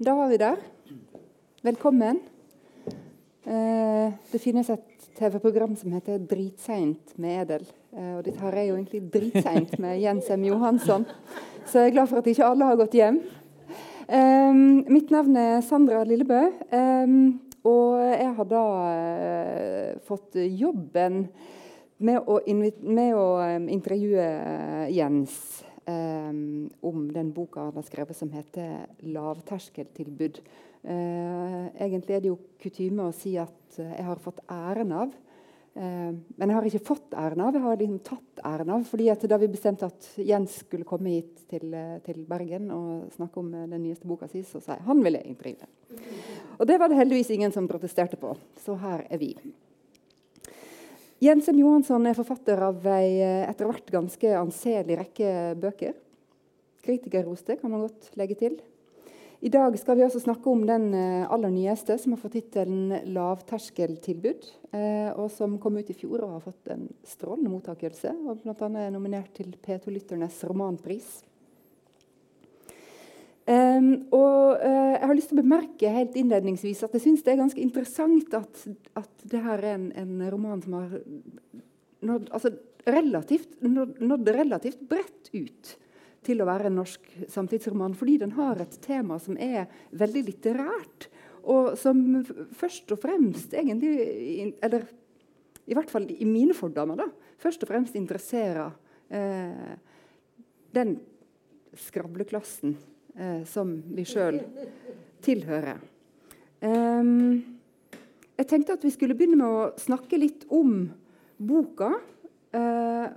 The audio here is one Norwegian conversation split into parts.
Da var vi der. Velkommen. Eh, det finnes et TV-program som heter 'Dritseint med Edel'. Eh, og dette her er jo egentlig dritseint med Jens M. Johansson. Så jeg er glad for at ikke alle har gått hjem. Eh, mitt navn er Sandra Lillebø. Og jeg har da fått jobben med å, med å intervjue Jens om den boka han har skrevet som heter 'Lavterskeltilbud'. Uh, egentlig er det jo kutyme å si at uh, jeg har fått æren av. Men jeg har ikke fått æren av, jeg har liksom tatt æren av. fordi Da vi bestemte at Jens skulle komme hit til, til Bergen og snakke om den nyeste boka si, så sa jeg han ville intervjue. Og det var det heldigvis ingen som protesterte på. Så her er vi. Jensen Johansson er forfatter av ei eh, etter hvert ganske anselig rekke bøker. Kritikerroste, kan man godt legge til. I dag skal vi også snakke om den eh, aller nyeste, som har fått tittelen 'Lavterskeltilbud', eh, og som kom ut i fjor og har fått en strålende mottakelse. og Bl.a. er nominert til P2-lytternes romanpris. Um, og uh, Jeg har lyst til å bemerke helt innledningsvis at jeg syns det er ganske interessant at, at det her er en, en roman som har nådd, altså relativt, nådd relativt bredt ut til å være en norsk samtidsroman, fordi den har et tema som er veldig litterært, og som først og fremst egentlig Eller i hvert fall i mine fordommer, da, først og fremst interesserer eh, den skravleklassen eh, som vi sjøl tilhører. Um, jeg tenkte at vi skulle begynne med å snakke litt om boka. Uh,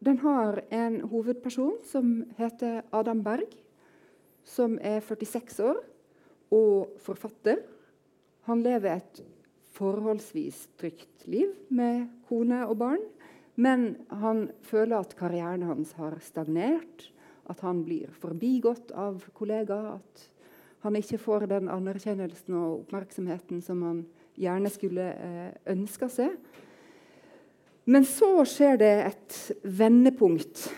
den har en hovedperson som heter Adam Berg, som er 46 år og forfatter. Han lever et forholdsvis trygt liv med kone og barn. Men han føler at karrieren hans har stagnert. At han blir forbigått av kollegaer. At han ikke får den anerkjennelsen og oppmerksomheten som han gjerne skulle eh, ønska seg. Men så skjer det et vendepunkt.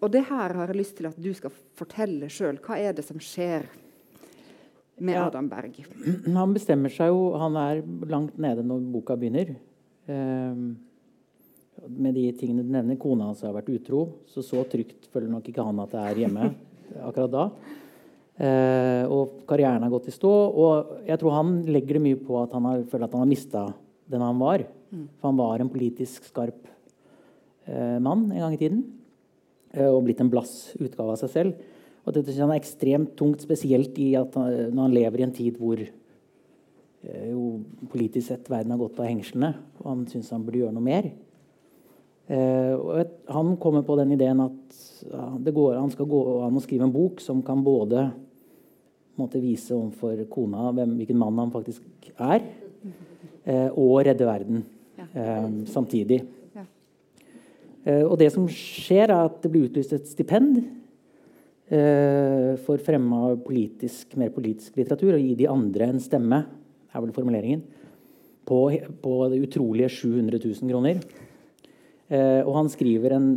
Og det her har jeg lyst til at du skal fortelle sjøl. Hva er det som skjer med ja, Adam Berg? Han bestemmer seg jo Han er langt nede når boka begynner. Um, med de tingene du nevner, kona hans har vært utro, så så trygt føler nok ikke han at det er hjemme akkurat da. Eh, og karrieren har gått i stå. Og jeg tror han legger det mye på at han har, føler at han har mista den han var. Mm. For han var en politisk skarp eh, mann en gang i tiden. Eh, og blitt en blass utgave av seg selv. Og dette synes han er ekstremt tungt, spesielt i at han, når han lever i en tid hvor eh, jo politisk sett verden har gått av hengslene, og han syns han burde gjøre noe mer. Eh, han kommer på den ideen at ja, går, han skal gå an å skrive en bok som kan både måtte vise overfor kona hvem, hvilken mann han faktisk er, eh, og redde verden eh, samtidig. Og det som skjer, er at det blir utlyst et stipend eh, for fremme av politisk, mer politisk litteratur, og gi de andre en stemme, er vel formuleringen, på, på det utrolige 700 000 kroner. Eh, og han skriver en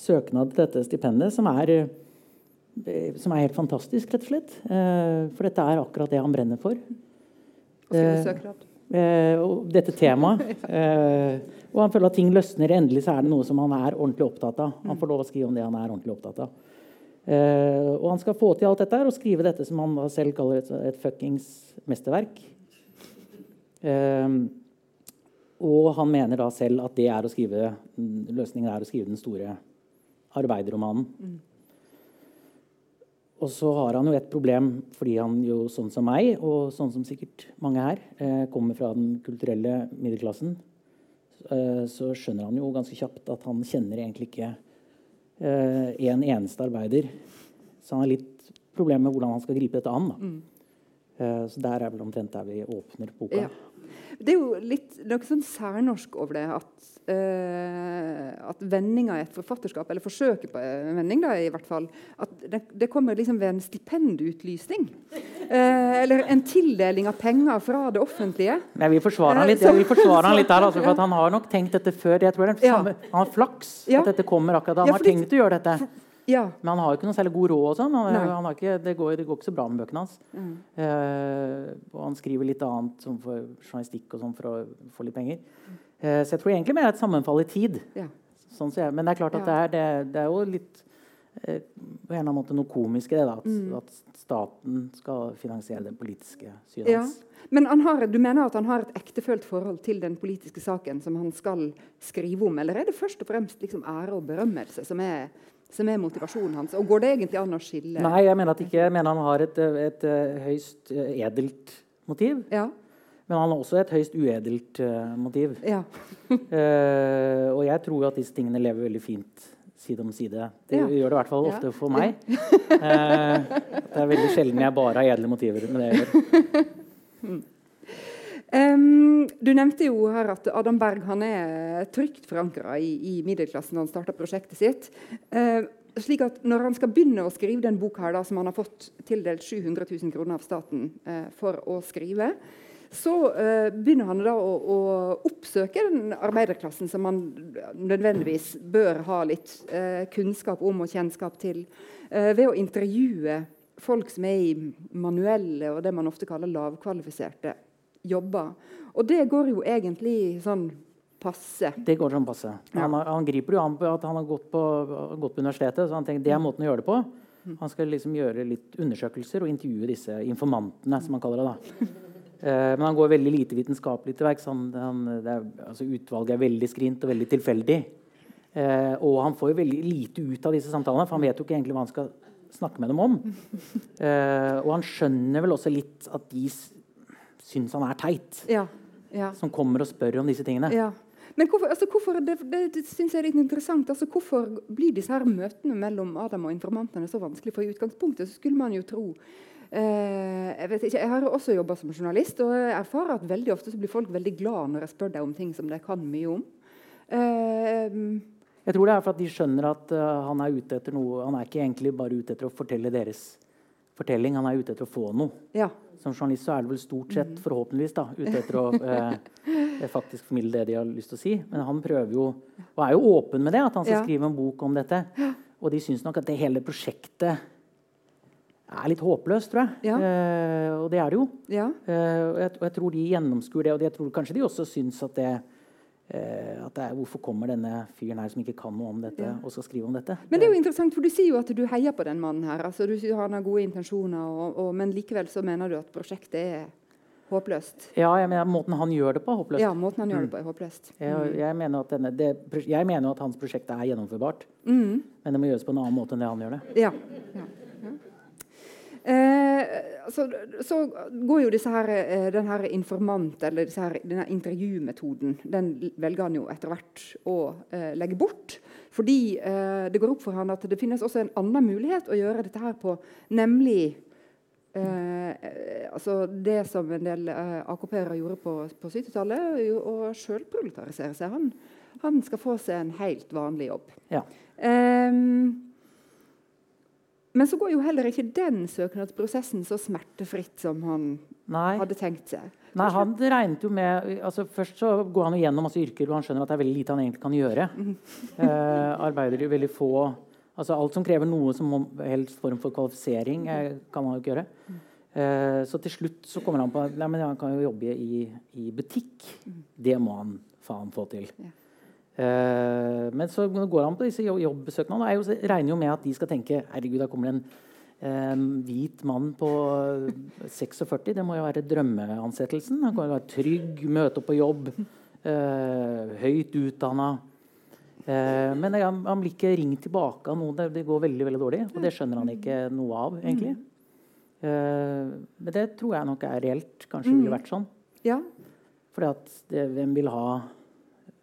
søknad til dette stipendet som er, eh, som er helt fantastisk, rett og slett. Eh, for dette er akkurat det han brenner for. og dette temaet. og han føler at ting løsner. Endelig så er det noe som han er ordentlig opptatt av. Han får lov å skrive om det han er ordentlig opptatt av. Uh, og han skal få til alt dette her og skrive dette som han selv kaller et, et fuckings mesterverk. Uh, og han mener da selv at det er å skrive, løsningen er å skrive den store arbeiderromanen. Mm. Og så har han jo et problem fordi han jo sånn som meg, og sånn som sikkert mange her, eh, kommer fra den kulturelle middelklassen. Eh, så skjønner han jo ganske kjapt at han kjenner egentlig ikke eh, en eneste arbeider. Så han har litt problemer med hvordan han skal gripe dette an. Mm. Eh, så der er vel omtrent der vi åpner boka. Ja. Det er jo litt noe sånn særnorsk over det at, uh, at vendinga i et forfatterskap, eller forsøket på en vending, da, i hvert fall, at det, det kommer liksom ved en stipendutlysning. Uh, eller en tildeling av penger fra det offentlige. Jeg vil forsvare han litt, jeg vil forsvare han litt der, altså, for han har nok tenkt dette før. Jeg tror det er samme, Han har flaks at dette kommer akkurat da han har tenkt å gjøre dette. Ja. Men han har jo ikke noe særlig god råd. og sånn. Han, han har ikke, det, går, det går ikke så bra med bøkene hans. Mm. Eh, og han skriver litt annet som for journalistikk og sånn for å få litt penger. Eh, så jeg tror egentlig mer det er et sammenfall i tid. Ja. Sånn jeg. Men det er klart at det, er, det, det er jo litt eh, på en eller annen måte noe komisk i det. da, At, Mm. at staten skal finansiere det politiske synet Ja. hans. Men han har, du mener at han har et ektefølt forhold til den politiske saken som han skal skrive om? Eller er det først og fremst liksom ære og berømmelse som er, som er motivasjonen hans? Og går det egentlig an å skille? Nei, jeg mener at ikke. Jeg mener han har et, et, et, eh, høyst eh, edelt motiv. Ja. Men han har også et høyst uedelt uh, motiv. ja. uh, og jeg tror at disse tingene lever veldig fint side om side. Det Ja. gjør det i hvert fall ofte for meg. uh, det er veldig sjelden jeg bare har edle motiver med det jeg gjør. Em, du nevnte jo her at Adam Berg han er trygt forankra i, i middelklassen da han starta prosjektet sitt. Uh, slik at Når han skal begynne å skrive den boka her da, som han har fått tildelt 700 000 kroner av staten uh, for å skrive, så uh, begynner han da å, å oppsøke den arbeiderklassen som han nødvendigvis bør ha litt uh, kunnskap om og kjennskap til, uh, ved å intervjue folk som er i manuelle og det man ofte kaller lavkvalifiserte jobber. Og det går jo egentlig sånn passe. Det går sånn passe. Han, har- han griper jo an på at han har gått på, gått på universitetet, så han tenker det er måten å gjøre det på. Han skal liksom gjøre litt undersøkelser og intervjue disse informantene, som han kaller det. da. Eh, men han går veldig lite vitenskapelig til verks. Er, altså utvalget er veldig skrint og veldig tilfeldig. Eh, og han får jo veldig lite ut av disse samtalene, for han vet jo ikke egentlig hva han skal snakke med dem om. Eh, og han skjønner vel også litt at de syns han er teit, Ja. ja. som kommer og spør om disse tingene. ja. Men hvorfor, altså hvorfor det, det, synes jeg er litt interessant. Altså hvorfor blir disse her møtene mellom Adam og informantene så vanskelig? For i utgangspunktet så skulle man jo tro eh, Jeg vet ikke, jeg har også jobba som journalist, og jeg erfarer at veldig ofte så blir folk veldig glad når jeg spør dem om ting som de kan mye om. Eh, Jeg tror det er for at de skjønner at uh, han er ute etter noe Han er ikke egentlig bare ute etter å fortelle deres fortelling, han er ute etter å få noe. ja. Som journalist så er det vel stort sett, forhåpentligvis, da, ute etter å eh, faktisk formidle det de har lyst til å si. Men han prøver jo, og er jo åpen med det, at han skal Ja. skrive en bok om dette. Og de syns nok at det hele prosjektet er litt håpløst, tror jeg. Ja. Eh, og det er det jo. ja. Eh, og, jeg, og jeg tror de gjennomskuer det, og jeg tror kanskje de også syns at det at det er, Hvorfor kommer denne fyren her som ikke kan noe om dette, Ja. og skal skrive om dette? Men det er jo interessant, for du sier jo at du heier på den mannen her. Altså, du sier han har gode intensjoner, og, og, men likevel så mener du at prosjektet er håpløst. Ja, jeg mener Måten han gjør det på, er håpløst. Ja, måten han gjør det på, er håpløst. Jeg, jeg, mener denne, det, jeg mener jo at hans prosjekt er gjennomførbart, Mm. men det må gjøres på en annen måte enn det han gjør det. Ja. ja. Eh, så, så går jo disse her, eh, den her informant, eller her, denne intervjumetoden, den velger han jo etter hvert å eh, legge bort. Fordi eh, det går opp for han at det finnes også en annen mulighet å gjøre dette her på, nemlig eh, altså det som en del eh, AKP-ere gjorde på, på 70-tallet, å sjøl proletarisere seg. Han, han skal få seg en helt vanlig jobb. Ja. Ehm, men så går jo heller ikke den søknadsprosessen så smertefritt som han Nei, hadde tenkt seg. nei, han regnet jo med altså Først så går han jo gjennom masse yrker hvor han skjønner at det er veldig lite han egentlig kan gjøre. Eh, arbeider i veldig få altså Alt som krever noe som helst form for kvalifisering, eh, kan han jo ikke gjøre. Eh, så til slutt så kommer han på Nei, men han kan jo jobbe i, i butikk. Det må han faen få til. Ja. Eh, men så går han på disse jobb- jobbsøknadene. og Jeg regner jo med at de skal tenke herregud, da kommer det en eh, hvit mann på 46. Det må jo være drømmeansettelsen. Han kan være trygg, møte opp på jobb, eh, høyt utdanna. Eh, men han, han blir ikke ringt tilbake av noen. Det, det går veldig veldig dårlig. Og det skjønner han ikke noe av, egentlig. Eh, men det tror jeg nok er reelt. Kanskje ville vært sånn. Ja, Fordi at det, hvem vil ha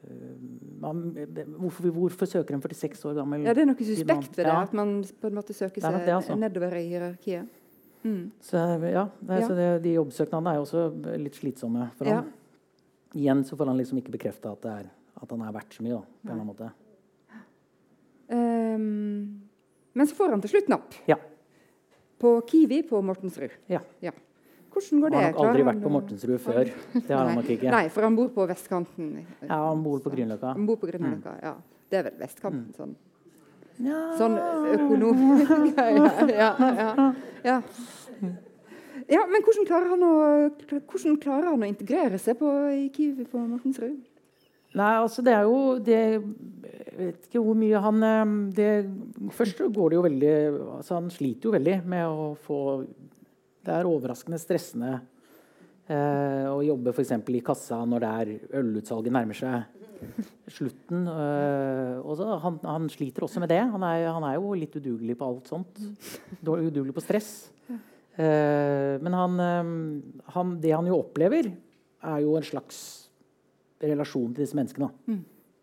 eh, hvorfor, hvorfor søker en 46 år gammel ja det er noe suspekt ved det. Ja. At man på en måte søker er seg det, altså. nedover i hierarkiet. Mm. Så, ja, det. Så det, de jobbsøknadene er jo også litt slitsomme for Ja. han. Igjen så får han liksom ikke bekrefta at, at han er verdt så mye. Da, på en måte. Um, men så får han til slutt napp. Ja. På Kiwi på Mortensrud. Ja. Ja. Hvordan går Han har nok aldri vært på Mortensrud før. Det har han nok ikke. Nei, for han bor på vestkanten. Ja, han bor på Grünerløkka. Han bor på Grünerløkka, ja. Det er vel vestkanten, sånn. Ja. Sånn økonom... ja, ja, ja, ja. men hvordan klarer, han å, hvordan klarer han å integrere seg på, i Kiwi på Mortensrud? Nei, altså det er jo det, Jeg vet ikke hvor mye han eh, det, Først går det jo veldig altså Han sliter jo veldig med å få Det er overraskende stressende eh, å jobbe f.eks. i kassa når det er ølutsalget nærmer seg slutten. Eh, også, han, han, sliter også med det. Han er, han er, jo litt udugelig på alt sånt. Udugelig på stress. Eh, men han, eh, han, det han jo opplever, er jo en slags relasjon til disse menneskene. Mm.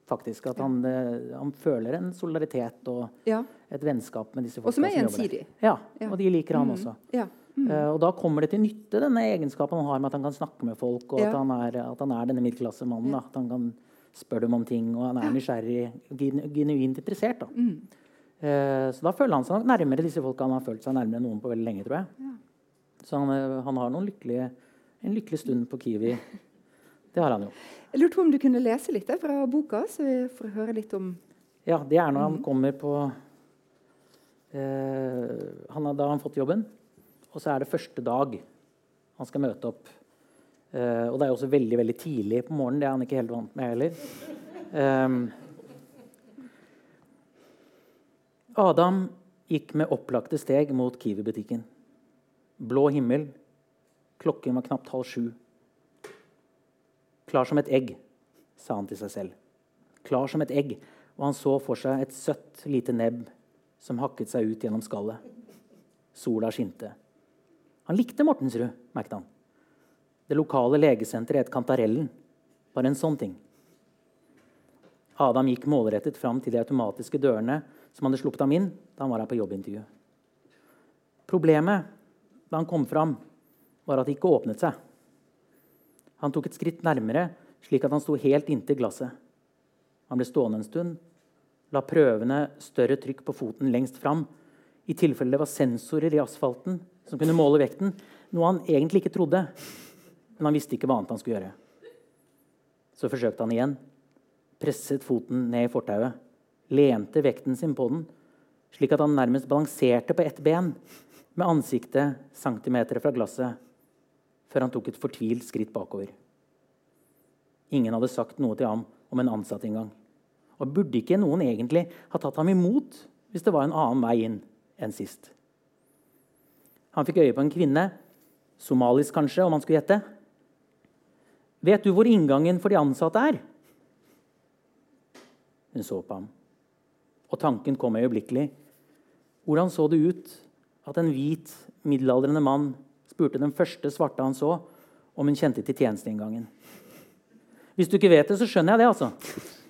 Faktisk, At han, eh, han, føler en solidaritet og ja. et vennskap med disse folka. Og som er gjensidig. Ja, ja, og de liker han mm. også. Ja. Mm. Uh, og da kommer det til nytte, denne egenskapen han har med at han kan snakke med folk, og at han, er, at, han er, denne middelklassemannen. At han kan spørre dem om ting, og han er nysgjerrig genuint interessert. Da. Mm. Uh, så da føler han seg nærmere disse folka han har følt seg nærmere noen på veldig lenge. tror jeg. Så han, han har lykkelige, en lykkelig stund på Kiwi. Det har han jo. Jeg lurte på om du kunne lese litt fra boka, så vi får høre litt om Ja, det er når han mm. kommer på eh, han Da har han fått jobben, og så er det første dag han skal møte opp. Uh, og det er jo også veldig veldig tidlig på morgenen. Det er han ikke helt vant med heller. Um, Adam gikk med opplagte steg mot Kiwi-butikken. Blå himmel. Klokken var knapt halv sju. Klar som et egg, sa han til seg selv. Klar som et egg, og han så for seg et søtt, lite nebb som hakket seg ut gjennom skallet. Sola skinte. Han likte Mortensrud, merket han. Det lokale legesenteret het Kantarellen. Bare en sånn ting. Adam gikk målrettet fram til de automatiske dørene som hadde sluppet ham inn da han var her på jobbintervju. Problemet da han kom fram, var at det ikke åpnet seg. Han tok et skritt nærmere, slik at han sto helt inntil glasset. Han ble stående en stund, la prøvende større trykk på foten lengst fram, i tilfelle det var sensorer i asfalten som kunne måle vekten, noe han egentlig ikke trodde. Men han visste ikke hva annet han skulle gjøre. Så forsøkte han igjen. Presset foten ned i fortauet. Lente vekten sin på den, slik at han nærmest balanserte på ett ben, med ansiktet centimeter fra glasset før han tok et fortvilt skritt bakover. Ingen hadde sagt noe til ham om en ansatt engang. Og burde ikke noen egentlig ha tatt ham imot hvis det var en annen vei inn enn sist? Han fikk øye på en kvinne, somalisk kanskje, om han skulle gjette. Vet du hvor inngangen for de ansatte er? Hun så på ham, og tanken kom øyeblikkelig. Hvordan så det ut at en hvit, middelaldrende mann spurte den første svarte han så, om hun kjente til tjenesteinngangen. Hvis du ikke vet det, så skjønner jeg det, altså,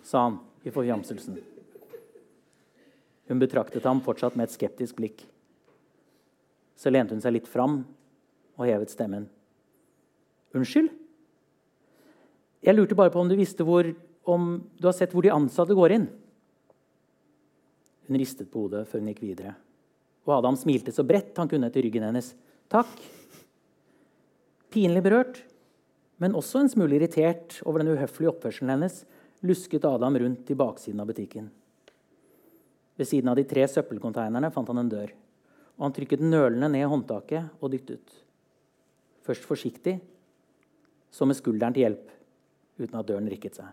sa han i forfjamselsen. Hun betraktet ham fortsatt med et skeptisk blikk. Så lente hun seg litt fram og hevet stemmen. Unnskyld? Jeg lurte bare på om du visste hvor, om du har sett hvor de ansatte går inn. Hun ristet på hodet før hun gikk videre. Og Adam smilte så bredt han kunne til ryggen hennes. Takk, Pinlig berørt, men også en smule irritert over den uhøflige oppførselen hennes, lusket Adam rundt i baksiden av butikken. Ved siden av de tre søppelkonteinerne fant han en dør. Og Han trykket nølende ned håndtaket og dyttet. Først forsiktig, så med skulderen til hjelp, uten at døren rikket seg.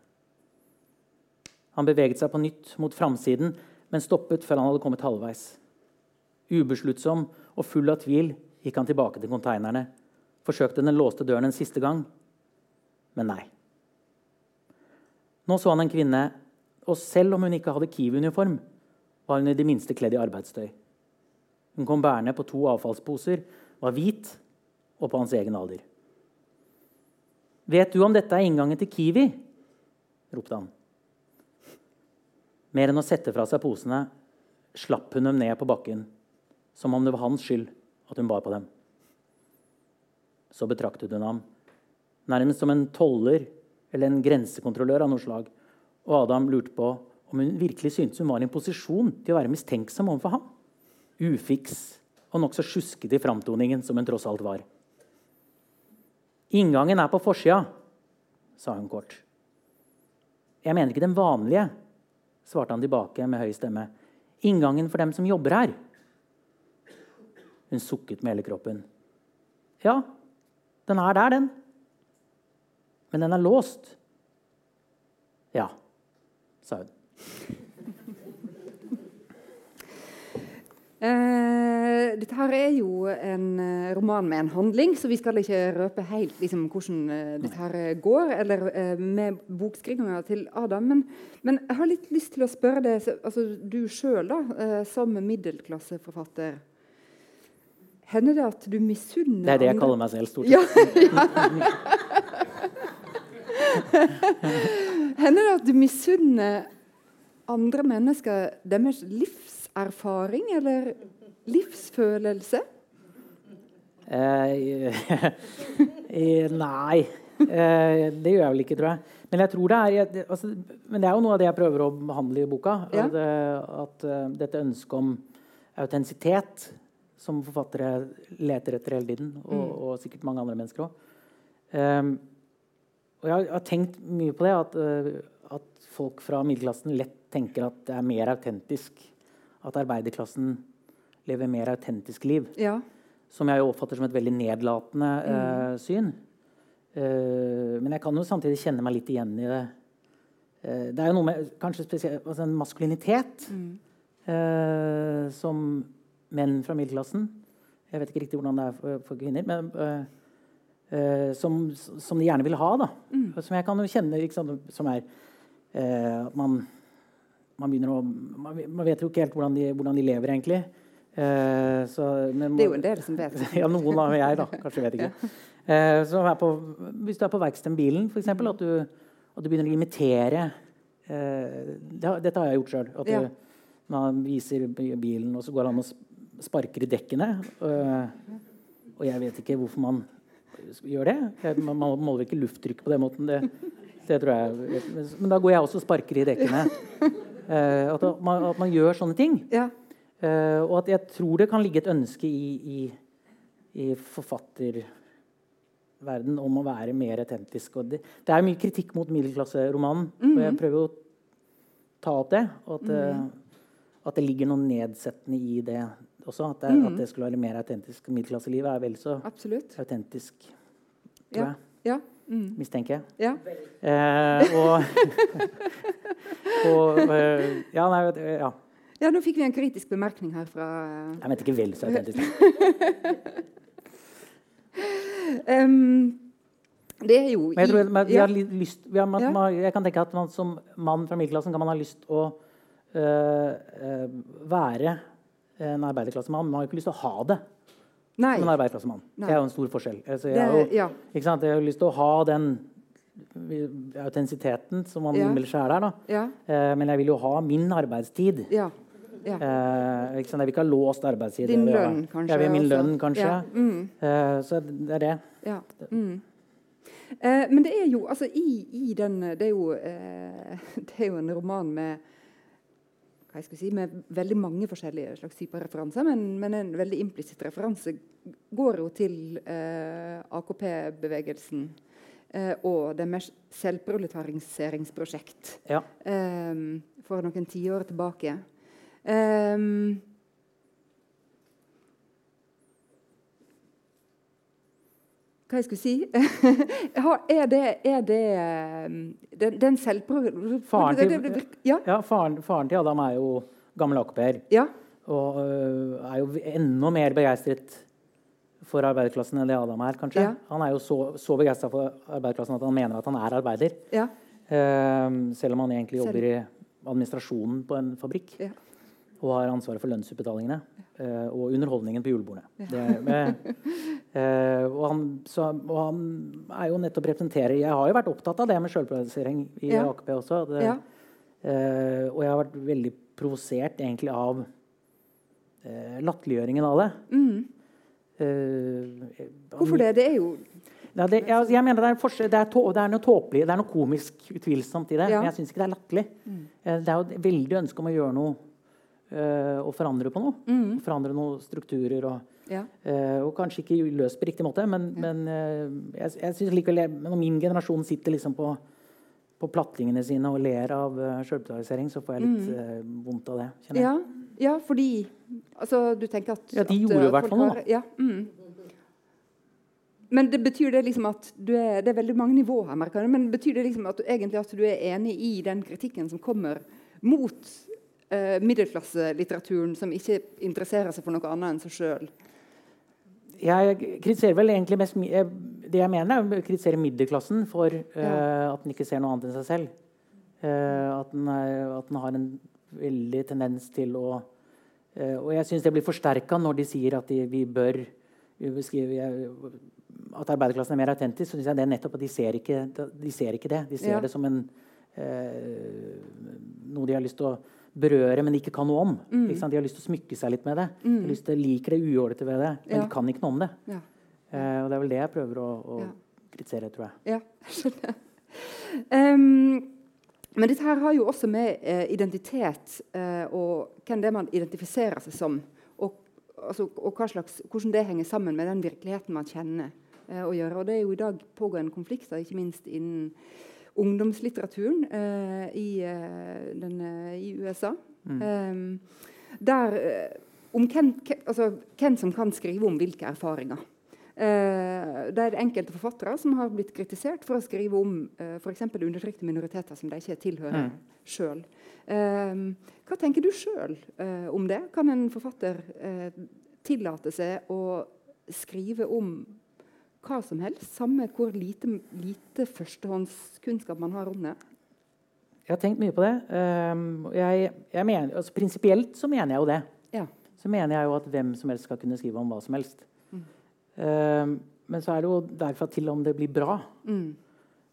Han beveget seg på nytt mot framsiden, men stoppet før han hadde kommet halvveis. Ubesluttsom og full av tvil gikk han tilbake til konteinerne forsøkte den låste døren en siste gang, men nei. Nå så han en kvinne, og selv om hun ikke hadde Kiwi-uniform, var hun i det minste kledd i arbeidstøy. Hun kom bærende på to avfallsposer, var hvit og på hans egen alder. 'Vet du om dette er inngangen til Kiwi?' ropte han. Mer enn å sette fra seg posene slapp hun dem ned på bakken, som om det var hans skyld at hun bar på dem så betraktet hun ham nærmest som en toller eller en grensekontrollør av noe slag. Og Adam lurte på om hun virkelig syntes hun var i en posisjon til å være mistenksom overfor ham. Ufiks og nokså sjuskete i framtoningen som hun tross alt var. 'Inngangen er på forsida', sa hun kort. 'Jeg mener ikke den vanlige', svarte han tilbake med høy stemme. inngangen for dem som jobber her. Hun sukket med hele kroppen. Ja, den er der, den. Men den er låst. Ja, sa hun. Eh, dette her er jo en eh, roman med en handling, så vi skal ikke røpe helt liksom, hvordan eh, dette her går, eller eh, med bokskrivinga til Adam. Men, men, jeg har litt lyst til å spørre deg, altså, du sjøl eh, som middelklasseforfatter Hender det at du misunner Det er det jeg kaller meg selv, stort sett. Hender det at du misunner andre mennesker deres livserfaring eller livsfølelse? Eh, nei. Eh, det gjør jeg vel ikke, tror jeg. Men jeg tror det er altså, Men det er jo noe av det jeg prøver å behandle i boka. Ja. At, eh, at eh, dette ønsket om autentisitet, som forfattere leter etter hele tiden, og, Mm. og sikkert mange andre mennesker òg. og jeg har, tenkt mye på det, at, eh, at folk fra middelklassen lett tenker at det er mer autentisk. At arbeiderklassen lever mer autentisk liv Ja. som jeg oppfatter som et veldig nedlatende Mm. uh, syn. Uh, men jeg kan jo samtidig kjenne meg litt igjen i det. Uh, det er jo noe med kanskje spesielt altså en maskulinitet Mm. som menn fra middelklassen Jeg vet ikke riktig hvordan det er for, for kvinner, men som, som de gjerne vil ha. da. Mm. Som jeg kan jo kjenne sant, som er at man, man å man, man vet jo ikke helt hvordan de, hvordan de lever, egentlig. Eh, så, men, Det er jo en del som vet. ja, noen av jeg, da. Kanskje vet ikke. Eh, så er på, hvis du er på verkstedbilen, f.eks., at, du- at du begynner å imitere eh, det, Dette har jeg gjort sjøl. At Ja. du, man viser bilen, og så går han og å sparker i dekkene. eh, og jeg vet ikke hvorfor man gjør det. Man måler ikke lufttrykk på den måten. Det, det tror jeg. Men da går jeg også og sparker i dekkene. Eh, at, man, at man gjør sånne ting. Ja. Eh, og at jeg tror det kan ligge et ønske i, i, i forfatterverden om å være mer autentisk. Og det, det er mye kritikk mot middelklasseromanen, og jeg prøver å ta opp det. Og at, eh, at det ligger noe nedsettende i det også. At det, at det skulle være mer autentisk. Middelklasselivet er vel så Absolutt. autentisk, tror Ja. jeg. Ja. Mm. Mistenker jeg. ja. Eh, og og eh, Ja, nei, ja. Ja, nå fikk vi en kritisk bemerkning her fra Jeg mente ikke vel så autentisk. um, Det er jo Men jeg, tror, men vi ja. lyst, vi har, man, man, jeg kan tenke at man som mann fra middelklassen kan man ha lyst å øh, øh, være en arbeiderklassemann, men man har ikke lyst til å ha det Nei. som en arbeiderklassemann. Det er jo en stor forskjell. Altså, jeg, Det, har jo, ja. ikke sant? jeg har jo lyst til å ha den autentisiteten som man Ja. innbiller seg er der. Ja. Eh, men jeg vil jo ha min arbeidstid. Ja. ja. Eh, ikke sant? Jeg vil ikke ha låst arbeidstid. Din lønn, kanskje, Jeg vil min lønn, kanskje. Ja. Mm. Eh, så det er det. Ja. Mm. Eh, men det er jo altså i, i den Det er jo, eh, det er jo en roman med hva jeg skal si, med veldig mange forskjellige slags typer referanser, men, men en veldig implisitt referanse går jo til eh, AKP-bevegelsen eh, og deres selvproletariseringsprosjekt Ja. eh, for noen tiår tilbake. Eh, hva jeg skulle si Er det, er det eh, den, den. Faren til- Ja. Ja, faren, faren til Adam er jo gammel AKP-er. ja. Og øh, er jo enda mer begeistret for arbeiderklassen enn det Adam er. kanskje. Ja. Han er jo så, så begeistra for arbeiderklassen at han mener at han er arbeider. ja. Eh, selv om han egentlig jobber i administrasjonen på en fabrikk. Og har ansvaret for lønnsutbetalingene uh, og underholdningen på julebordene. Det er- eh, og, han, så, og han er jo nettopp representerer Jeg har jo vært opptatt av det med sjølplassering i Ja. AKP også. Det, Ja. uh, og jeg har vært veldig provosert egentlig av uh, latterliggjøringen av det. Mm. Eh, Hvorfor det? Det er jo ja, det, jeg, jeg mener det er, forskjell- det, er to, det er noe tåpelig, det er noe komisk utvilsomt i det. Men jeg syns ikke det er latterlig. Eh, Det er jo et veldig ønske om å gjøre noe eh, og forandre på noe. Mm. Forandre noen strukturer. Og, Ja. eh, og kanskje ikke løst på riktig måte, men, men eh, jeg, jeg synes likevel jeg- Når min generasjon sitter liksom på, på platlingene sine og ler av uh, sjølbetalisering, så får jeg litt eh, vondt av det. kjenner jeg. ja. Ja, fordi Altså, du tenker at Ja, de at, gjorde jo i hvert fall noe. Ja, mm. Men det betyr det liksom at du er, det er veldig mange nivåer her. Men betyr det liksom at du, egentlig at du er enig i den kritikken som kommer mot uh, middelklasselitteraturen, som ikke interesserer seg for noe annet enn seg sjøl? Jeg kritiserer vel egentlig mest Det jeg mener, er å kritisere middelklassen for eh, at den ikke ser noe annet enn seg selv. Eh, at, den er, at den har en veldig tendens til å eh, Og jeg syns det blir forsterka når de sier at de, vi bør beskrive At arbeiderklassen er mer autentisk. Så syns jeg det er nettopp at de ser ikke, de ser ikke det. De ser Ja. det som en eh, noe de har lyst til å berøre, men ikke kan noe om. Mm. De har lyst til å smykke seg litt med det. De har lyst til, liker det uålete ved det, men Ja. de kan ikke noe om det. Ja. Eh, og det er vel det jeg prøver å, å Ja. kritisere, tror jeg. Ja, jeg skjønner. Um, men dette her har jo også med eh, identitet eh, og hvem det er man identifiserer seg som, og, altså, og slags, hvordan det henger sammen med den virkeligheten man kjenner, eh, å gjøre. Og det er jo i dag pågående konflikter, ikke minst innen ungdomslitteraturen eh, i, eh, den, eh, i USA. Ehm, der, eh, om hvem, altså, hvem som kan skrive om hvilke erfaringer. Eh, det er enkelte forfattere som har blitt kritisert for å skrive om uh, f.eks. undertrykte minoriteter som de ikke tilhører Mm. sjøl. hva tenker du sjøl om det? Kan en forfatter eh, tillate seg å skrive om hva som helst, samme hvor lite, lite førstehåndskunnskap man har om det? Jeg har tenkt mye på det. Um, jeg, jeg mener, altså, Prinsipielt så mener jeg jo det. Ja. Så mener jeg jo at hvem som helst skal kunne skrive om hva som helst. Mm. Um, men så er det jo derfra til om det blir bra. Mm.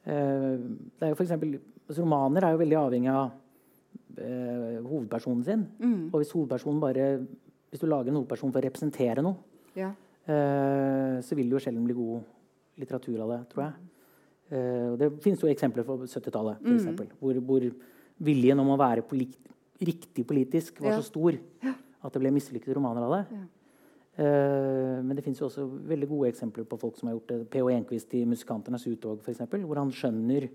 Uh, det er jo for eksempel, altså, romaner er jo veldig avhengig av uh, hovedpersonen sin. Mm. Og hvis hovedpersonen bare hvis du lager en hovedperson for å representere noe, Ja. Eh, så vil det jo sjelden bli god litteratur av det, tror jeg. Eh, det finnes jo eksempler fra 70-tallet, for Mm. hvor, hvor viljen om å være polit riktig politisk var Ja. så stor at det ble mislykkede romaner av det. Ja. Eh, men det finnes jo også veldig gode eksempler på folk som har gjort det. P.O. Enquist i 'Musikanternes uttog', eksempel, hvor han skjønner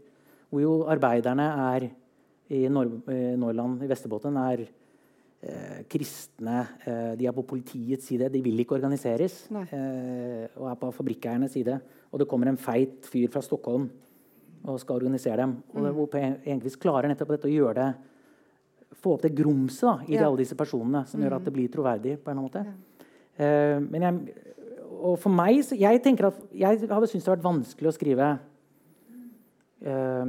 Hvor jo arbeiderne er i Nor eh, Norland, i Vesterbotten, er kristne. Eh, de er på politiets side. De vil ikke organiseres. Eh, og er på fabrikkeiernes side. Og det kommer en feit fyr fra Stockholm og skal organisere dem. Og det, hvor P. Enquist klarer nettopp dette å gjøre det Få opp det grumset i Ja. alle disse personene som gjør at det blir troverdig. på en måte. Eh, men jeg, og for meg så, Jeg tenker at jeg hadde syntes det hadde vært vanskelig å skrive eh,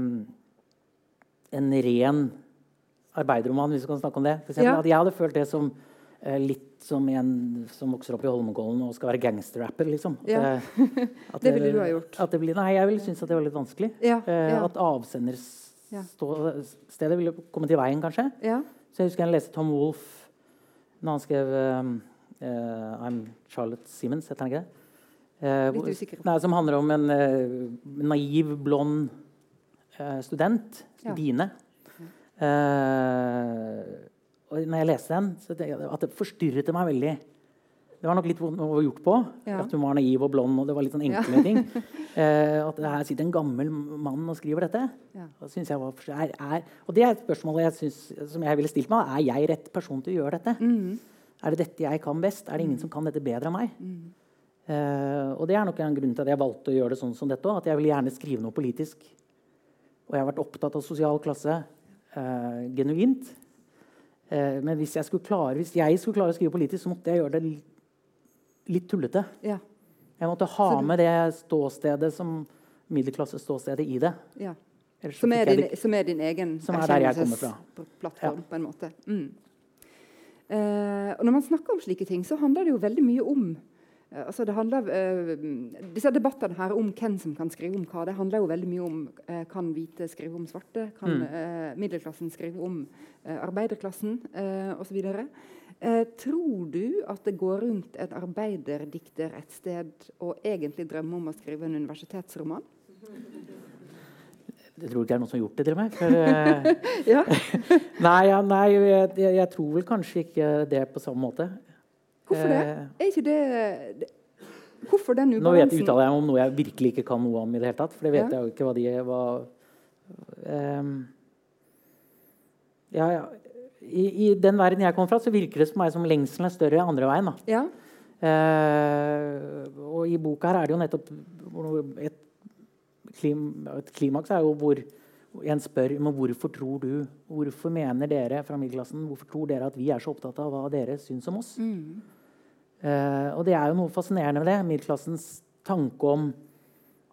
en ren arbeiderroman, hvis vi kan snakke om det. Eksempel, Ja. Jeg hadde følt det som eh, litt som en som vokser opp i Holmenkollen og skal være gangsterrapper. Liksom. At, Ja. eh, at Det ville du ha gjort. At det blir, nei, jeg ville synes at det var litt vanskelig. Ja, Eh. At avsenderstedet ville komme til veien, kanskje. Ja. Så jeg husker jeg leste Tom Wolfe når han skrev um, uh, I'm Charlotte Simmons, heter han ikke det? Uh, hvor-. Nei, som handler om en uh, naiv, blond student, Ja. Eh, og når jeg leste den, så det, at det forstyrret det meg veldig. Det var nok litt vondt å gjort på. Ja. At hun var naiv og blond. og det var litt sånn enkle ting. Eh, at her sitter en gammel mann og skriver dette. Ja. Jeg var, er, er, og det er et spørsmål jeg synes, som jeg ville stilt meg. Er jeg rett person til å gjøre dette? Mm. Er det dette jeg kan best? Er det ingen som kan dette bedre enn meg? Eh, og det er nok en grunn til at jeg valgte å gjøre det sånn som dette òg. At jeg ville gjerne skrive noe politisk. Og jeg har vært opptatt av sosial klasse eh, genuint. Eh, men hvis jeg, klare, hvis jeg skulle klare å skrive politisk, så måtte jeg gjøre det li- litt tullete. Ja. Jeg måtte ha du- med det ståstedet som middelklasseståstedet i det. ja. Som, er din, som er din egen erkjennelsesplattform, er der jeg kommer fra. erkjennelsesplattform, på en måte. Mm. Eh, og når man snakker om slike ting, så handler det jo veldig mye om altså det handler, eh, Disse debattene her om hvem som kan skrive om hva, det handler jo veldig mye om eh, kan hvite skrive om svarte, kan Mm. eh, middelklassen skrive om eh, arbeiderklassen uh, osv. Uh, tror du at det går rundt en arbeiderdikter et sted og egentlig drømmer om å skrive en universitetsroman? Jeg tror ikke det er noen som har gjort det til meg. For, eh, nei, ja, nei jeg, jeg tror vel kanskje ikke det på samme måte. Hvorfor det? Eh, Er ikke det, det Hvorfor den Nå vet, ubalansen? uttaler jeg meg om noe jeg virkelig ikke kan noe om i det hele tatt. For det vet Ja. jeg jo ikke hva de var um, ja, ja, i, I den verden jeg kommer fra, så virker det for meg som lengselen er større andre veien. Ja. Uh, og i boka her er det jo nettopp et, klim, et klimaks er jo hvor en spør men hvorfor tror du, hvorfor mener dere fra middelklassen, hvorfor tror dere at vi er så opptatt av hva dere syns om oss? Mm. Eh, og det er jo noe fascinerende med det. Middelklassens tanke om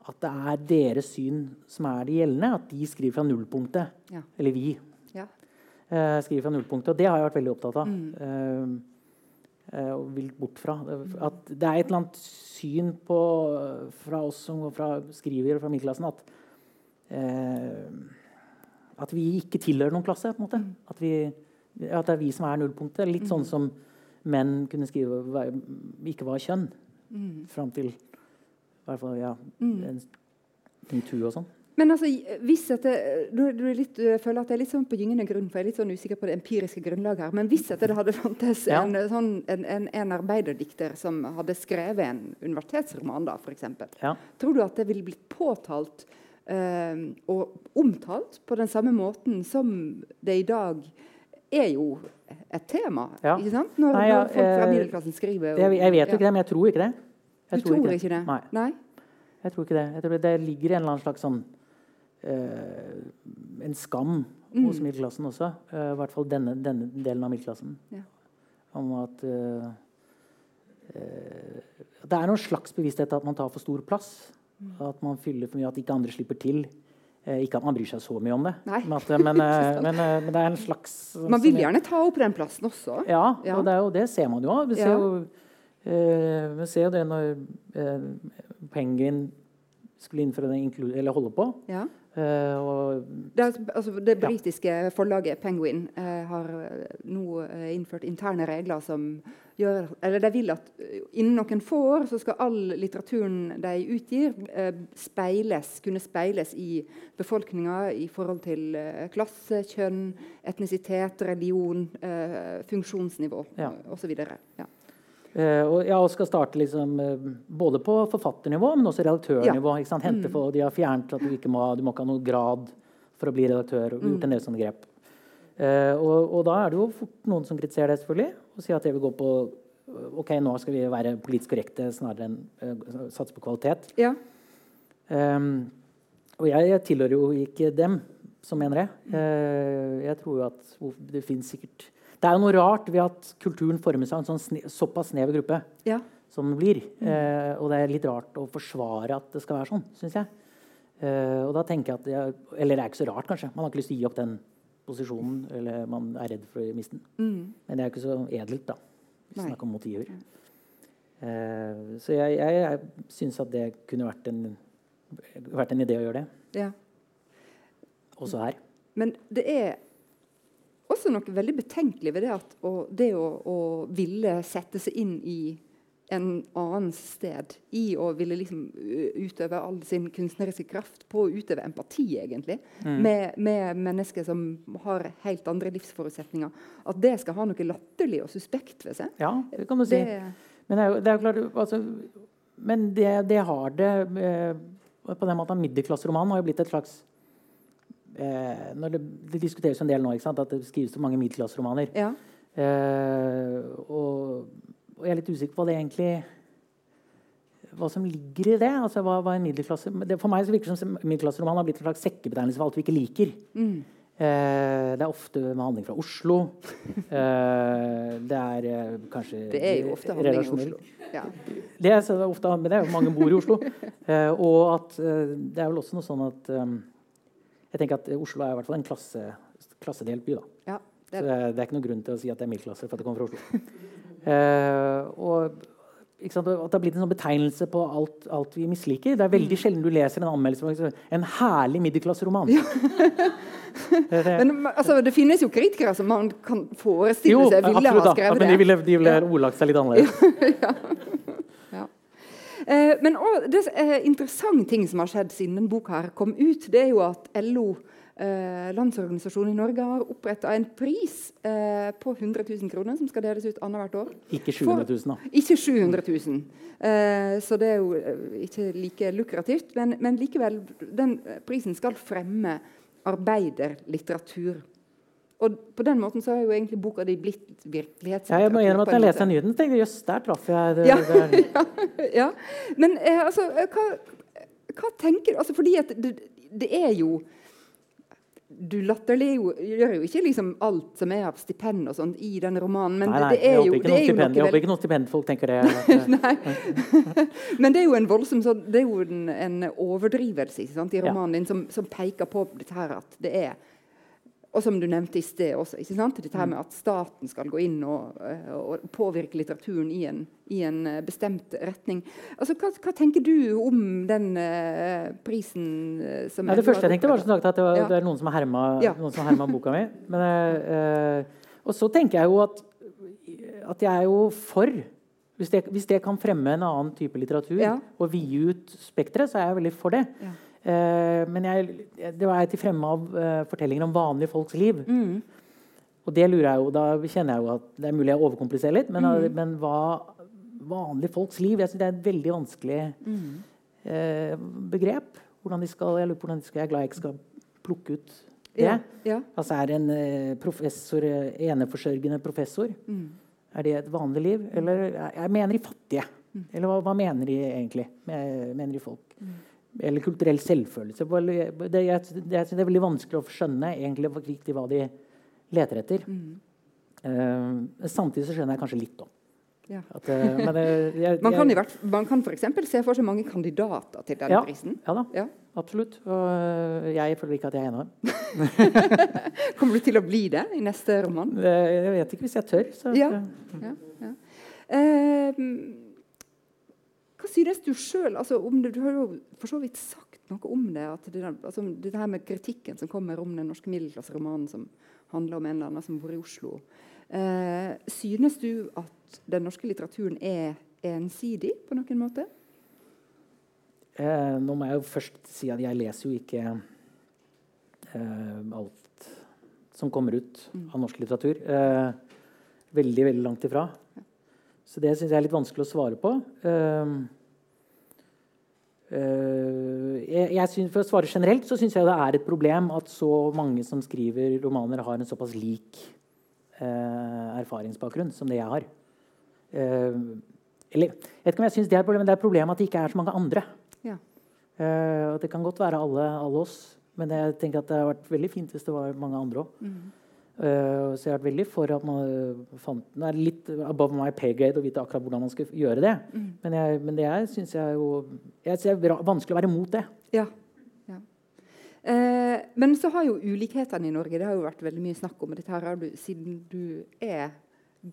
at det er deres syn som er det gjeldende. At de skriver fra nullpunktet. Ja. Eller vi Ja. eh, skriver fra nullpunktet. Og det har jeg vært veldig opptatt av. Mm. Eh, eh, og vil bort fra. At det er et eller annet syn på, fra oss som fra skriver fra middelklassen at eh, at vi ikke tilhører noen klasse. på en måte. Mm. At, vi, at det er vi som er nullpunktet. Litt sånn som menn kunne skrive hva- ikke var kjønn. Mm. Fram til i hvert fall, ja, Mm. en metoo og sånn. Men altså, hvis at det, du, du litt, du føler at jeg er litt sånn på gyngende grunn, for jeg er litt sånn usikker på det empiriske grunnlaget her. Men hvis at det hadde fantes Ja. en, sånn, en, en, en arbeiderdikter som hadde skrevet en universitetsroman, da, f.eks., Ja. tror du at det ville blitt påtalt eh, og omtalt på den samme måten som det i dag er jo et tema? Ja. ikke sant? Når, Nei, ja, når folk fra eh, middelklassen skriver Jeg, jeg vet jo ikke det, men jeg tror ikke det. Jeg Du tror ikke det? Nei. Nei? Jeg tror ikke det. Jeg tror det ligger en eller annen slags sånn uh, En skam Mm. hos middelklassen også. Uh, I hvert fall denne, denne delen av middelklassen. Ja. Om at uh, Det er noen slags bevissthet at man tar for stor plass. Mm. At man fyller for mye, at ikke andre slipper til. Eh, ikke at man bryr seg så mye om det, Nei. men, at, men, eh, men, eh, men det er en slags Man vil gjerne ta opp den plassen også. Ja, Ja. og det, er jo, det ser man jo. Vi ser jo, eh, vi ser det når eh, Penguin skulle innføre det, eller holde på. Ja. Eh, og Det, altså, det Ja. britiske forlaget Penguin eh, har eh, nå innført interne regler som gjør Eller de vil at innen noen få år så skal all litteraturen de utgir, speiles, kunne speiles i befolkninga i forhold til klasse, kjønn, etnisitet, religion, funksjonsnivå Ja. osv. Ja. Eh, og, ja, og skal starte liksom, eh, både på forfatternivå, men også redaktørnivå. sant? Hente for, de har fjernet at du ikke må, du må ikke ha noen grad for å bli redaktør. og gjort en del sånne grep. Eh, og, og da er det jo fort noen som kritiserer det, selvfølgelig. Og sier at det vil gå på Ok, nå skal vi være politisk korrekte snarere enn uh, satse på kvalitet. ja. Um, og jeg, jeg tilhører jo ikke dem som mener det. Uh, jeg tror jo at det finnes sikkert Det er jo noe rart ved at kulturen former seg av en sånn sne, såpass snever gruppe ja. som den blir. Eh, og det er litt rart å forsvare at det skal være sånn, syns jeg. Eh, og da tenker jeg at jeg, Eller det er ikke så rart, kanskje. Man har ikke lyst til å gi opp den posisjonen. Eller man er redd for å miste den. Mm. Men det er jo ikke så edelt, da. Vi Nei. snakker om motiver. Eh, så jeg, jeg, jeg syns at det kunne vært en, vært en idé å gjøre det. ja. Også her. Men det er også noe veldig betenkelig ved det at å, det å, å ville sette seg inn i en annens sted, i å ville liksom utøve all sin kunstneriske kraft på å utøve empati, egentlig, med, med mennesker som har helt andre livsforutsetninger, at det skal ha noe latterlig og suspekt ved seg. Ja, det kan du si. Det, Men det er jo, det er jo klart altså, Men det, det har det eh, På den måten Middelklasseromanen har jo blitt et slags eh, når det, det diskuteres en del nå at det skrives så mange middelklasseromaner. ja. Eh, og, og jeg er litt usikker på det egentlig hva som ligger i det. altså hva, hva en middelklasse, det, For meg så virker det som middelklasseroman har blitt en slags sekkebetegnelse for alt vi ikke liker. Mm. Eh, det er ofte med handling fra Oslo. Eh, det er eh, kanskje Det er jo ofte handling i Oslo. Ja. Det er, ofte, det er jo mange bor i Oslo. Eh, og at eh, det er vel også noe sånn at eh, Jeg tenker at Oslo er i hvert fall en klasse, klassedelt by. ja. Så Det, det er, det er ikke noen grunn til å si at det er middelklasse for at det kommer fra Oslo. Eh, og at det har blitt en sånn betegnelse på alt, alt vi misliker. Det er veldig sjelden du leser en anmeldelse om en herlig middelklasseroman. Det- det- men altså, det finnes jo kritikere som man kan forestille jo, seg ville absolutt. ha skrevet skrevet Ja, men de det. ville, de ville ordlagt seg litt annerledes. Ja. Eh, men også, det er en interessant ting som har skjedd siden denne boka her kom ut, det er jo at LO, eh, Landsorganisasjonen i Norge, har oppretta en pris eh, på 100 000 kroner som skal deles ut annethvert år. Ikke 700 000, da. Ikke 700 000. Eh, så det er jo eh, ikke like lukrativt. Men, men likevel, den eh, prisen skal fremme arbeiderlitteratur. Og på den måten så har jo egentlig boka di blitt virkelighetslitteratur. Ja, jeg må innrømme at jeg leste nyheten, tenkte jøss, der traff jeg det. Ja, det ja, ja. Men eh, altså, eh, hva, hva tenker du altså, Fordi at det, det er jo Du latterliggjør jo ikke liksom alt som er av stipend og sånt i den romanen, men nei, nei, det, er jo, det er jo noe jeg håper ikke noen stipendfolk tenker det. Nei. Men det er jo en voldsom sånn, det er jo en, en overdrivelse sant, i Ja. romanen din som, som peker på dette her at det er Og som du nevnte i sted også, ikke sant? dette Mm. her med at staten skal gå inn og, eh, og påvirke litteraturen i en, i en eh, bestemt retning. Altså, hva, hva tenker du om den uh, prisen som ja, det første jeg tenkte, var som sagt at det, var, Ja. det er noen som har herma, Ja. herma boka mi. Men, eh, og så tenker jeg jo at, at jeg er jo for hvis det, hvis det kan fremme en annen type litteratur og vide ut spekteret, så er jeg veldig for det. Eh, men jeg, det var jeg til fremme av eh, fortellinger om vanlige folks liv. Mm. Og det lurer jeg jo, da kjenner jeg jo at det er mulig jeg overkompliserer litt, men, Mm. men hva vanlige folks liv Jeg synes det er et veldig vanskelig Mm. eh, begrep. Hvordan de skal, jeg lurer på hvordan de skal, jeg er glad jeg ikke skal plukke ut det. Ja. ja. Altså Er en eh, professor, eneforsørgende professor Mm. er det et vanlig liv? Eller jeg, jeg mener de fattige. Eller hva, hva mener de egentlig? Mener de folk? Eller kulturell selvfølelse. Det, jeg, det, jeg synes det er veldig vanskelig å skjønne egentlig riktig hva de leter etter. Eh, samtidig så skjønner jeg kanskje litt om. Ja. At, uh, men uh, jeg- Man kan, hvert, man kan f.eks. se for seg mange kandidater til den Ja. prisen. Ja da, Ja. absolutt. Og øh, jeg føler ikke at jeg er en av dem. Kommer du til å bli det i neste roman? Eh, Jeg vet ikke hvis jeg tør. Så, Ja. Ja, ja. Hva synes du sjøl altså? Du har jo for så vidt sagt noe om det. At det, altså, det her med kritikken som kommer om den norske middelklasseromanen som handler om en eller annen som bor i Oslo. Eh, synes du at den norske litteraturen er ensidig på noen måte? Eh, nå må jeg jo først si at jeg leser jo ikke eh, alt som kommer ut av norsk litteratur. Eh, veldig, veldig langt ifra. Så det syns jeg er litt vanskelig å svare på. Eh, eh, jeg, jeg synes, for å svare generelt så syns jeg det er et problem at så mange som skriver romaner, har en såpass lik eh, erfaringsbakgrunn som det jeg har. Eh, eller, jeg vet ikke om jeg synes det er et problem, men det er et problem at det ikke er så mange andre. Ja. Eh, og det kan godt være alle, alle oss, men jeg tenker at det hadde vært veldig fint hvis det var mange andre òg. Så jeg har vært veldig for at man eh, fant Det er litt above my pay grade å vite akkurat hvordan man skal gjøre det. Men, jeg, men det syns jeg jo Jeg synes det er vanskelig å være imot det. Ja. ja. Uh, men så har jo ulikhetene i Norge Det har jo vært veldig mye snakk om. Dette her har du, siden du er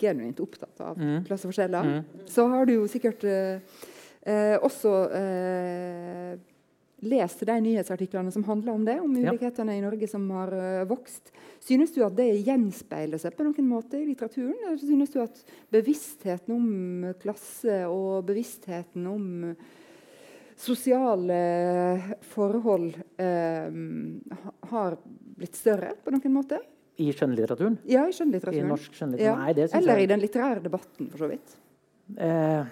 genuint opptatt av Mm. klasseforskjeller, så har du jo sikkert uh, også lest de nyhetsartiklene som handler om det, om Ja. i Norge som har eh, vokst. Synes du at det gjenspeiler seg på noen måte i litteraturen? Eller synes du at bevisstheten om klasse og bevisstheten om sosiale forhold eh, har blitt større på noen måte? I skjønnlitteraturen. Ja, i I norsk skjønnlitteratur. Ja. Nei, Eller i den litterære debatten, for så vidt. Eh,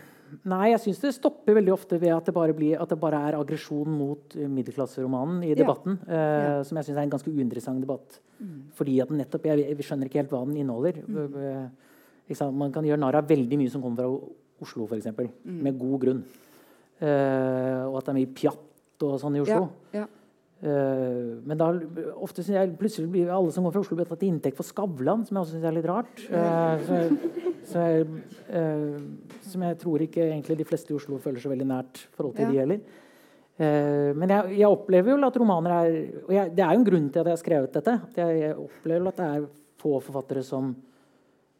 nei, jeg syns det stopper veldig ofte ved at det bare, blir, at det bare er aggresjon mot eh, middelklasseromanen i Ja. debatten. Eh, Ja. Som jeg syns er en ganske uinteressant debatt. Fordi at nettopp, jeg, jeg skjønner ikke helt hva den inneholder. Eh, ikke sant? Man kan gjøre narr av veldig mye som kommer fra Oslo, f.eks. Med god grunn. Eh, og at det er mye pjatt og sånn i Oslo. Ja, ja. Eh, men da ofte synes jeg plutselig blir alle som kommer fra Oslo, blir tatt til inntekt for Skavlan, som jeg også syns er litt rart. Eh, så, eh, som jeg tror ikke egentlig de fleste i Oslo føler så veldig nært forhold til Ja. de heller. Eh, men jeg, jeg opplever jo at romaner er Og jeg, det er jo en grunn til at jeg har skrevet dette. At jeg, jeg opplever at det er få forfattere som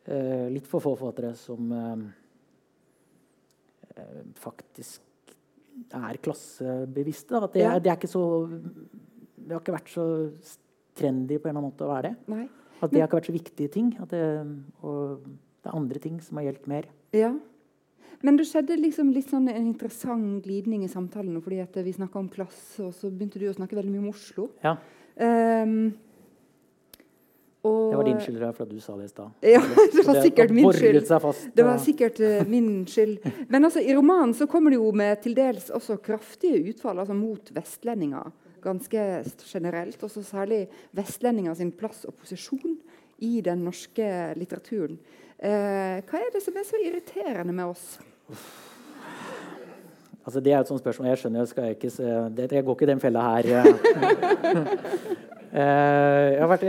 eh, Litt for få forfattere som eh, eh, faktisk er klassebevisste. da. At det, Ja. det er ikke så Det har ikke vært så trendy på en eller annen måte å være det. Nei. At det har ikke vært så viktige ting. At det, og det er andre ting som har gjeldt mer. Ja. Men det skjedde liksom litt sånn en interessant glidning i samtalen. fordi at Vi snakka om klasse, og så begynte du å snakke veldig mye om Oslo. Ja, Um, og, Det var din skyld, for at du sa det i stad. Ja, det var sikkert min skyld. Fast, Det var sikkert uh, min skyld. Men altså, i romanen så kommer det jo med til dels også kraftige utfall altså mot vestlendinger. Ganske generelt. Også særlig vestlendinger sin plass og posisjon i den norske litteraturen. Eh, hva er det som er så irriterende med oss? Altså, det er et sånt spørsmål. Jeg skjønner, skal jeg, ikke, det, jeg går ikke i den fella her. Uh, vært,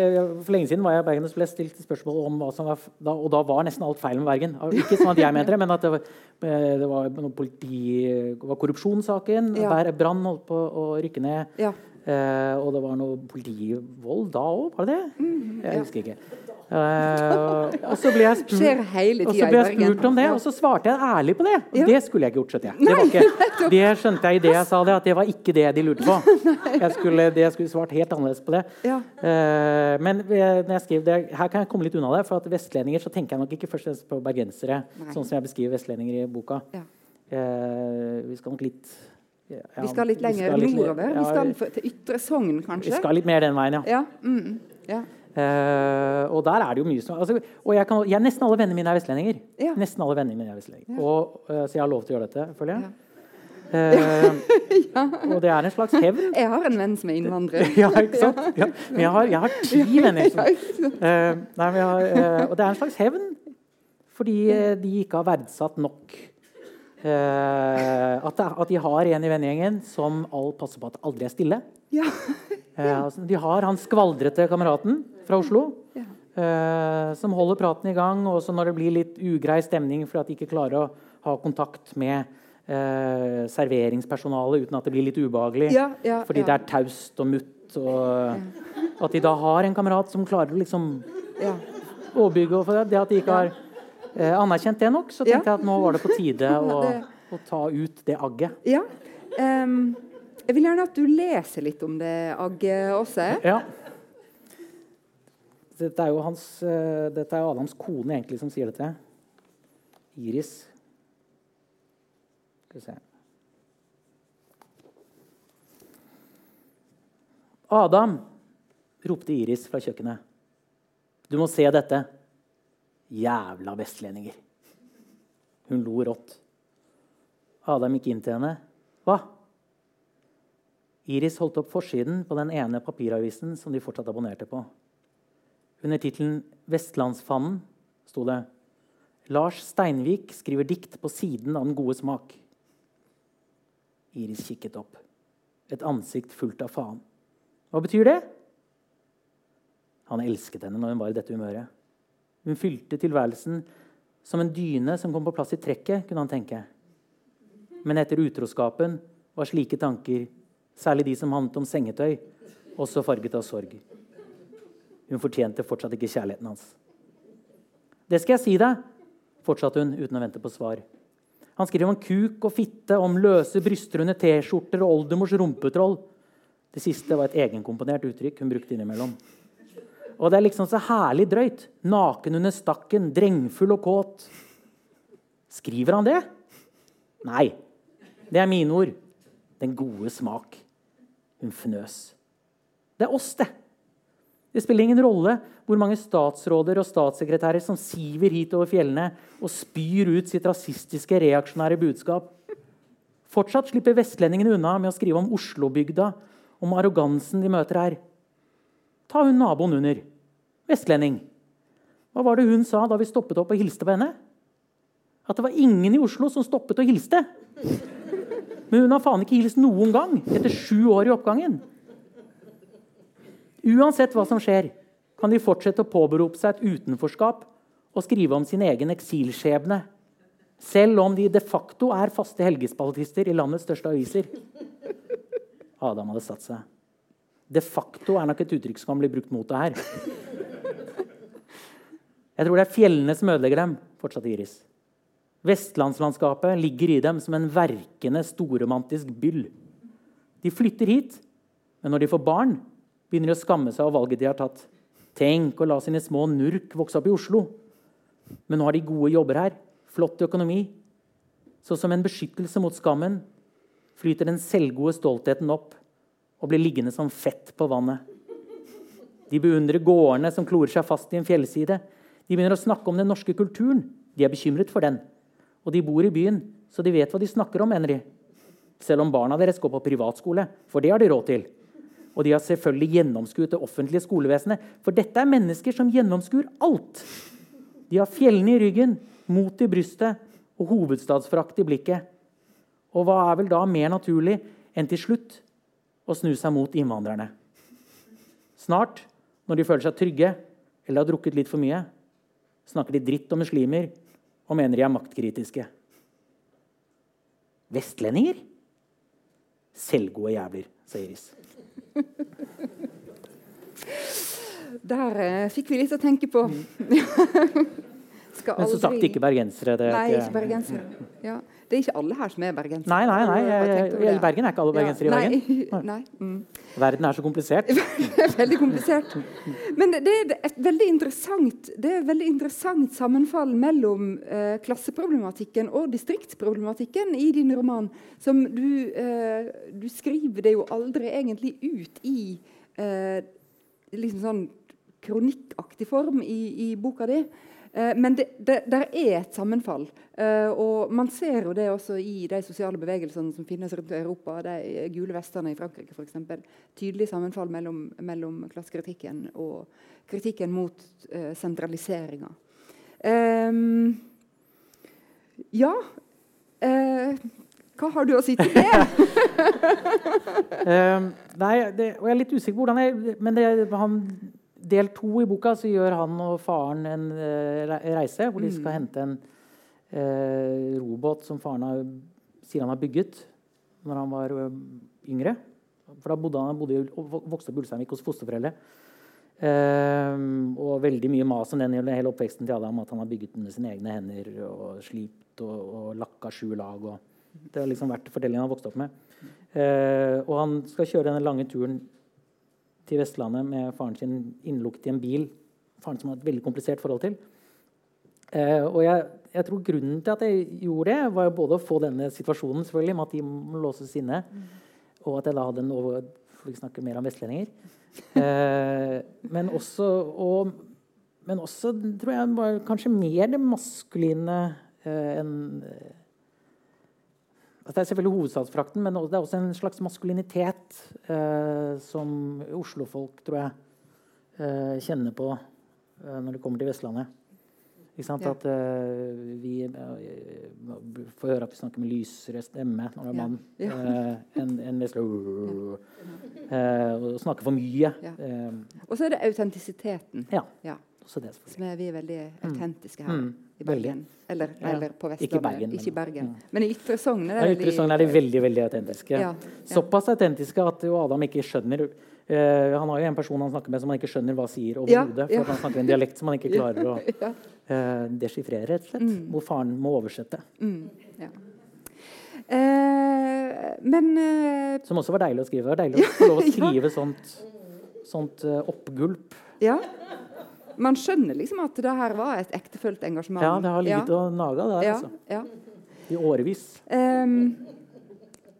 for lenge siden var jeg i Bergen og ble stilt spørsmål om hva som var da, Og da var nesten alt feil med Bergen. Ikke sånn at jeg mente det, men at det var, eh, det var, politi, var korrupsjonssaken. Ja. Brann holdt på å rykke ned. Ja. Uh, og det var noe politivold da òg, var det det? Mm, jeg husker ikke. Uh, og så ble jeg spurt, ble jeg spurt om det, og så svarte jeg ærlig på det. Og det skulle jeg ikke gjort. skjønte jeg. Det, ikke, det skjønte jeg i det jeg sa det, at det var ikke det de lurte på. Jeg skulle, jeg skulle svart helt annerledes på det. Uh, men når jeg skriver det, her kan jeg komme litt unna det. For at vestlendinger så tenker jeg nok ikke først og fremst på bergensere, sånn som jeg beskriver vestlendinger i boka. Uh, vi skal nok litt ja, vi skal litt lenger nordover? Vi skal til Ytre Sogn, kanskje? Vi skal litt mer den veien, ja. ja. Mm, ja. Uh, og der er det jo mye som altså, og jeg kan, jeg, Nesten alle vennene mine er vestlendinger. Ja. Nesten alle vennene mine er vestlendinger. Ja. Og, uh, så jeg har lov til å gjøre dette, føler jeg. Ja. Uh, ja. Og det er en slags hevn. Jeg har en venn som er innvandrer. ja, ikke sant? Men jeg har, jeg har ti venner. Som, nei, har, og det er en slags hevn fordi de ikke har verdsatt nok at, at, de har en i vennegjengen som all passer på at aldri er stille. Ja. Eh, altså, de har han skvaldrete kameraten fra Oslo ja. eh, som holder praten i gang. Og når det blir litt ugrei stemning fordi at de ikke klarer å ha kontakt med eh, serveringspersonalet uten at det blir litt ubehagelig ja, ja, fordi det er taust og mutt. Og at de da har en kamerat som klarer å liksom overbygge. Og det at de ikke har eh, anerkjent det nok, så tenkte jeg at nå var det på tide å, å ta ut det agget. Ja. Um jeg vil gjerne at du leser litt om det, agget også. Ja. Dette er jo hans, uh, dette er Adams kone egentlig som sier dette. Iris. Skal vi se Adam, ropte Iris fra kjøkkenet. Du må se dette. Jævla vestlendinger. Hun lo rått. Adam gikk inn til henne. Hva? Iris holdt opp forsiden på den ene papiravisen som de fortsatt abonnerte på. Under tittelen 'Vestlandsfannen' sto det Lars Steinvik skriver dikt på siden av Den gode smak. Iris kikket opp. Et ansikt fullt av faen. Hva betyr det? Han elsket henne når hun var i dette humøret. Hun fylte tilværelsen som en dyne som kom på plass i trekket, kunne han tenke. Men etter utroskapen var slike tanker Særlig de som handlet om sengetøy, også farget av sorg. Hun fortjente fortsatt ikke kjærligheten hans. Det skal jeg si deg, fortsatte hun uten å vente på svar. Han skriver om kuk og fitte, om løse bryster under T-skjorter og oldemors rumpetroll. Det siste var et egenkomponert uttrykk hun brukte innimellom. Og det er liksom så herlig drøyt. Naken under stakken, drengfull og kåt. Skriver han det? Nei. Det er mine ord. Den gode smak. Hun fnøs. Det er oss, det. Det spiller ingen rolle hvor mange statsråder og statssekretærer som siver hit over fjellene og spyr ut sitt rasistiske, reaksjonære budskap. Fortsatt slipper vestlendingene unna med å skrive om Oslobygda, om arrogansen de møter her. Ta hun naboen under. Vestlending. Hva var det hun sa da vi stoppet opp og hilste på henne? At det var ingen i Oslo som stoppet og hilste. Men hun har faen ikke hilst noen gang etter sju år i oppgangen. Uansett hva som skjer, kan de fortsette å påberope seg et utenforskap og skrive om sin egen eksilskjebne. Selv om de de facto er faste helgespaltister i landets største aviser. Adam hadde satt seg. De facto er nok et uttrykk som kan bli brukt mot det her. Jeg tror det er fjellene som ødelegger dem, fortsatte Iris. Vestlandslandskapet ligger i dem som en verkende, storromantisk byll. De flytter hit, men når de får barn, begynner de å skamme seg av valget de har tatt. Tenk å la sine små nurk vokse opp i Oslo. Men nå har de gode jobber her, flott økonomi. Så som en beskyttelse mot skammen flyter den selvgode stoltheten opp og blir liggende som fett på vannet. De beundrer gårdene som klorer seg fast i en fjellside. De begynner å snakke om den norske kulturen. De er bekymret for den. Og de bor i byen, så de vet hva de snakker om, mener de. Selv om barna deres går på privatskole, for det har de råd til. Og de har selvfølgelig gjennomskuet det offentlige skolevesenet. For dette er mennesker som gjennomskuer alt. De har fjellene i ryggen, mot i brystet og hovedstadsfrakt i blikket. Og hva er vel da mer naturlig enn til slutt å snu seg mot innvandrerne? Snart, når de føler seg trygge eller har drukket litt for mye, snakker de dritt om muslimer og mener de er maktkritiske. Vestlendinger? Selvgode jævler, sier Iris. Der eh, fikk vi litt å tenke på. Skal Men som sagt ikke bergensere. Det Nei, ikke bergensere. Ja. Det er ikke alle her som er bergensere. Nei, nei, nei. Jeg, jeg, Bergen er ikke alle bergensere ja, i Bergen. Nei. Mm. Verden er så komplisert. veldig komplisert. Men det er et veldig interessant, det er et veldig interessant sammenfall mellom eh, klasseproblematikken og distriktsproblematikken i din roman. Som du, eh, du skriver det jo aldri egentlig ut i eh, liksom sånn kronikkaktig form i, i boka di. Eh, men det, det der er et sammenfall. Eh, og Man ser jo det også i de sosiale bevegelsene som finnes rundt i Europa. De gule vestene i Frankrike f.eks. Tydelig sammenfall mellom, mellom klassekritikken og kritikken mot uh, sentraliseringa. Um, ja uh, Hva har du å si til det? um, nei, det, og jeg er litt usikker på hvordan jeg Men det, han del to i boka så gjør han og faren en uh, reise hvor de skal mm. hente en uh, robåt som faren har, sier han har bygget når han var uh, yngre. For da bodde han bodde, vokste opp i Ulsteinvik hos fosterforeldre. og veldig mye mas om den hele oppveksten til Adam at han har bygget den med sine egne hender og slipt og, og lakka sju lag. Og, det har liksom vært fortellingen han har vokst opp med. og han skal kjøre denne lange turen til Vestlandet med faren sin innelukket i en bil. Faren som har et veldig komplisert forhold til. Eh, og jeg, jeg, tror grunnen til at jeg gjorde det, var både å få denne situasjonen selvfølgelig, med at de må låses inne, og at jeg da hadde en over, For vi snakker mer om vestlendinger. Eh, men, også, og, men også tror jeg var kanskje mer det maskuline eh, enn det er selvfølgelig hovedstadsfrakten, men det er også en slags maskulinitet eh, som Oslo-folk, tror jeg, eh, kjenner på eh, når de kommer til Vestlandet. Ja. At uh, vi uh, får høre at vi snakker med lysere stemme når det er mann ja. uh, enn en og snakker for mye. Ja. og så er det autentisiteten. Ja. Som er vi er veldig mm. autentiske her. Mm i Bergen. Eller, eller, på Vestlandet. Ikke Bergen. Ikke Bergen. Ja. Men i Ytre Sogn er, ja, Sogn er de veldig veldig autentiske. Ja, ja. Såpass autentiske at jo Adam ikke skjønner uh, Han har jo en person han snakker med som han ikke skjønner hva sier overhodet. For han snakker en dialekt som han ikke klarer å uh, deschiffrere, rett og slett. Mm. Hvor faren må oversette. Mm. Uh, men Som også var deilig å skrive. Det var deilig å få lov å skrive sånt, sånt oppgulp. Ja man skjønner liksom at det her var et ektefølt engasjement. Ja, det har ligget og naga der. Ja, altså. ja. I årevis. Um,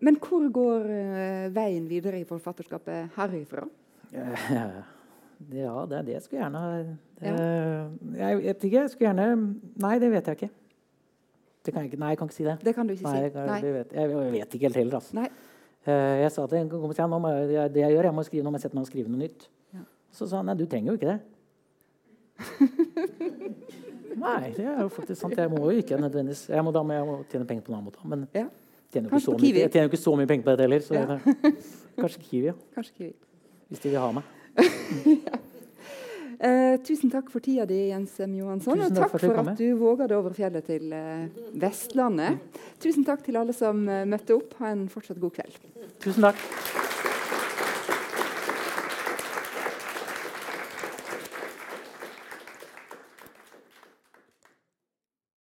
men hvor går uh, veien videre i forfatterskapet herifra? Ja, det er det jeg skulle gjerne det, Jeg vet ikke. Jeg skulle gjerne Nei, det vet jeg ikke. Det kan jeg ikke. Nei, jeg kan ikke si det. Det kan du ikke nei, si. Kan, nei. Vet, jeg, jeg, vet ikke helt heller. Altså. Nei. Uh, jeg sa til en kompis det jeg gjør, jeg må skrive, nå må jeg sette meg og skrive noe nytt. Ja. Så sa han nei, du trenger jo ikke det. Nei, det er jo faktisk sant. Jeg må jo ikke nødvendigvis Jeg må, da jeg må tjene penger på en annen måte. Men ja. tjener mye, jeg tjener jo ikke så mye penger på det heller. Så ja. det, kanskje Kiwi. Ja. Kanskje Kiwi. Hvis de vil ha meg. ja. eh, tusen takk for tida di, Jens M. Johansson. og takk for, for at du våga det over fjellet til eh, Vestlandet. Tusen takk til alle som eh, møtte opp. Ha en fortsatt god kveld. Tusen takk.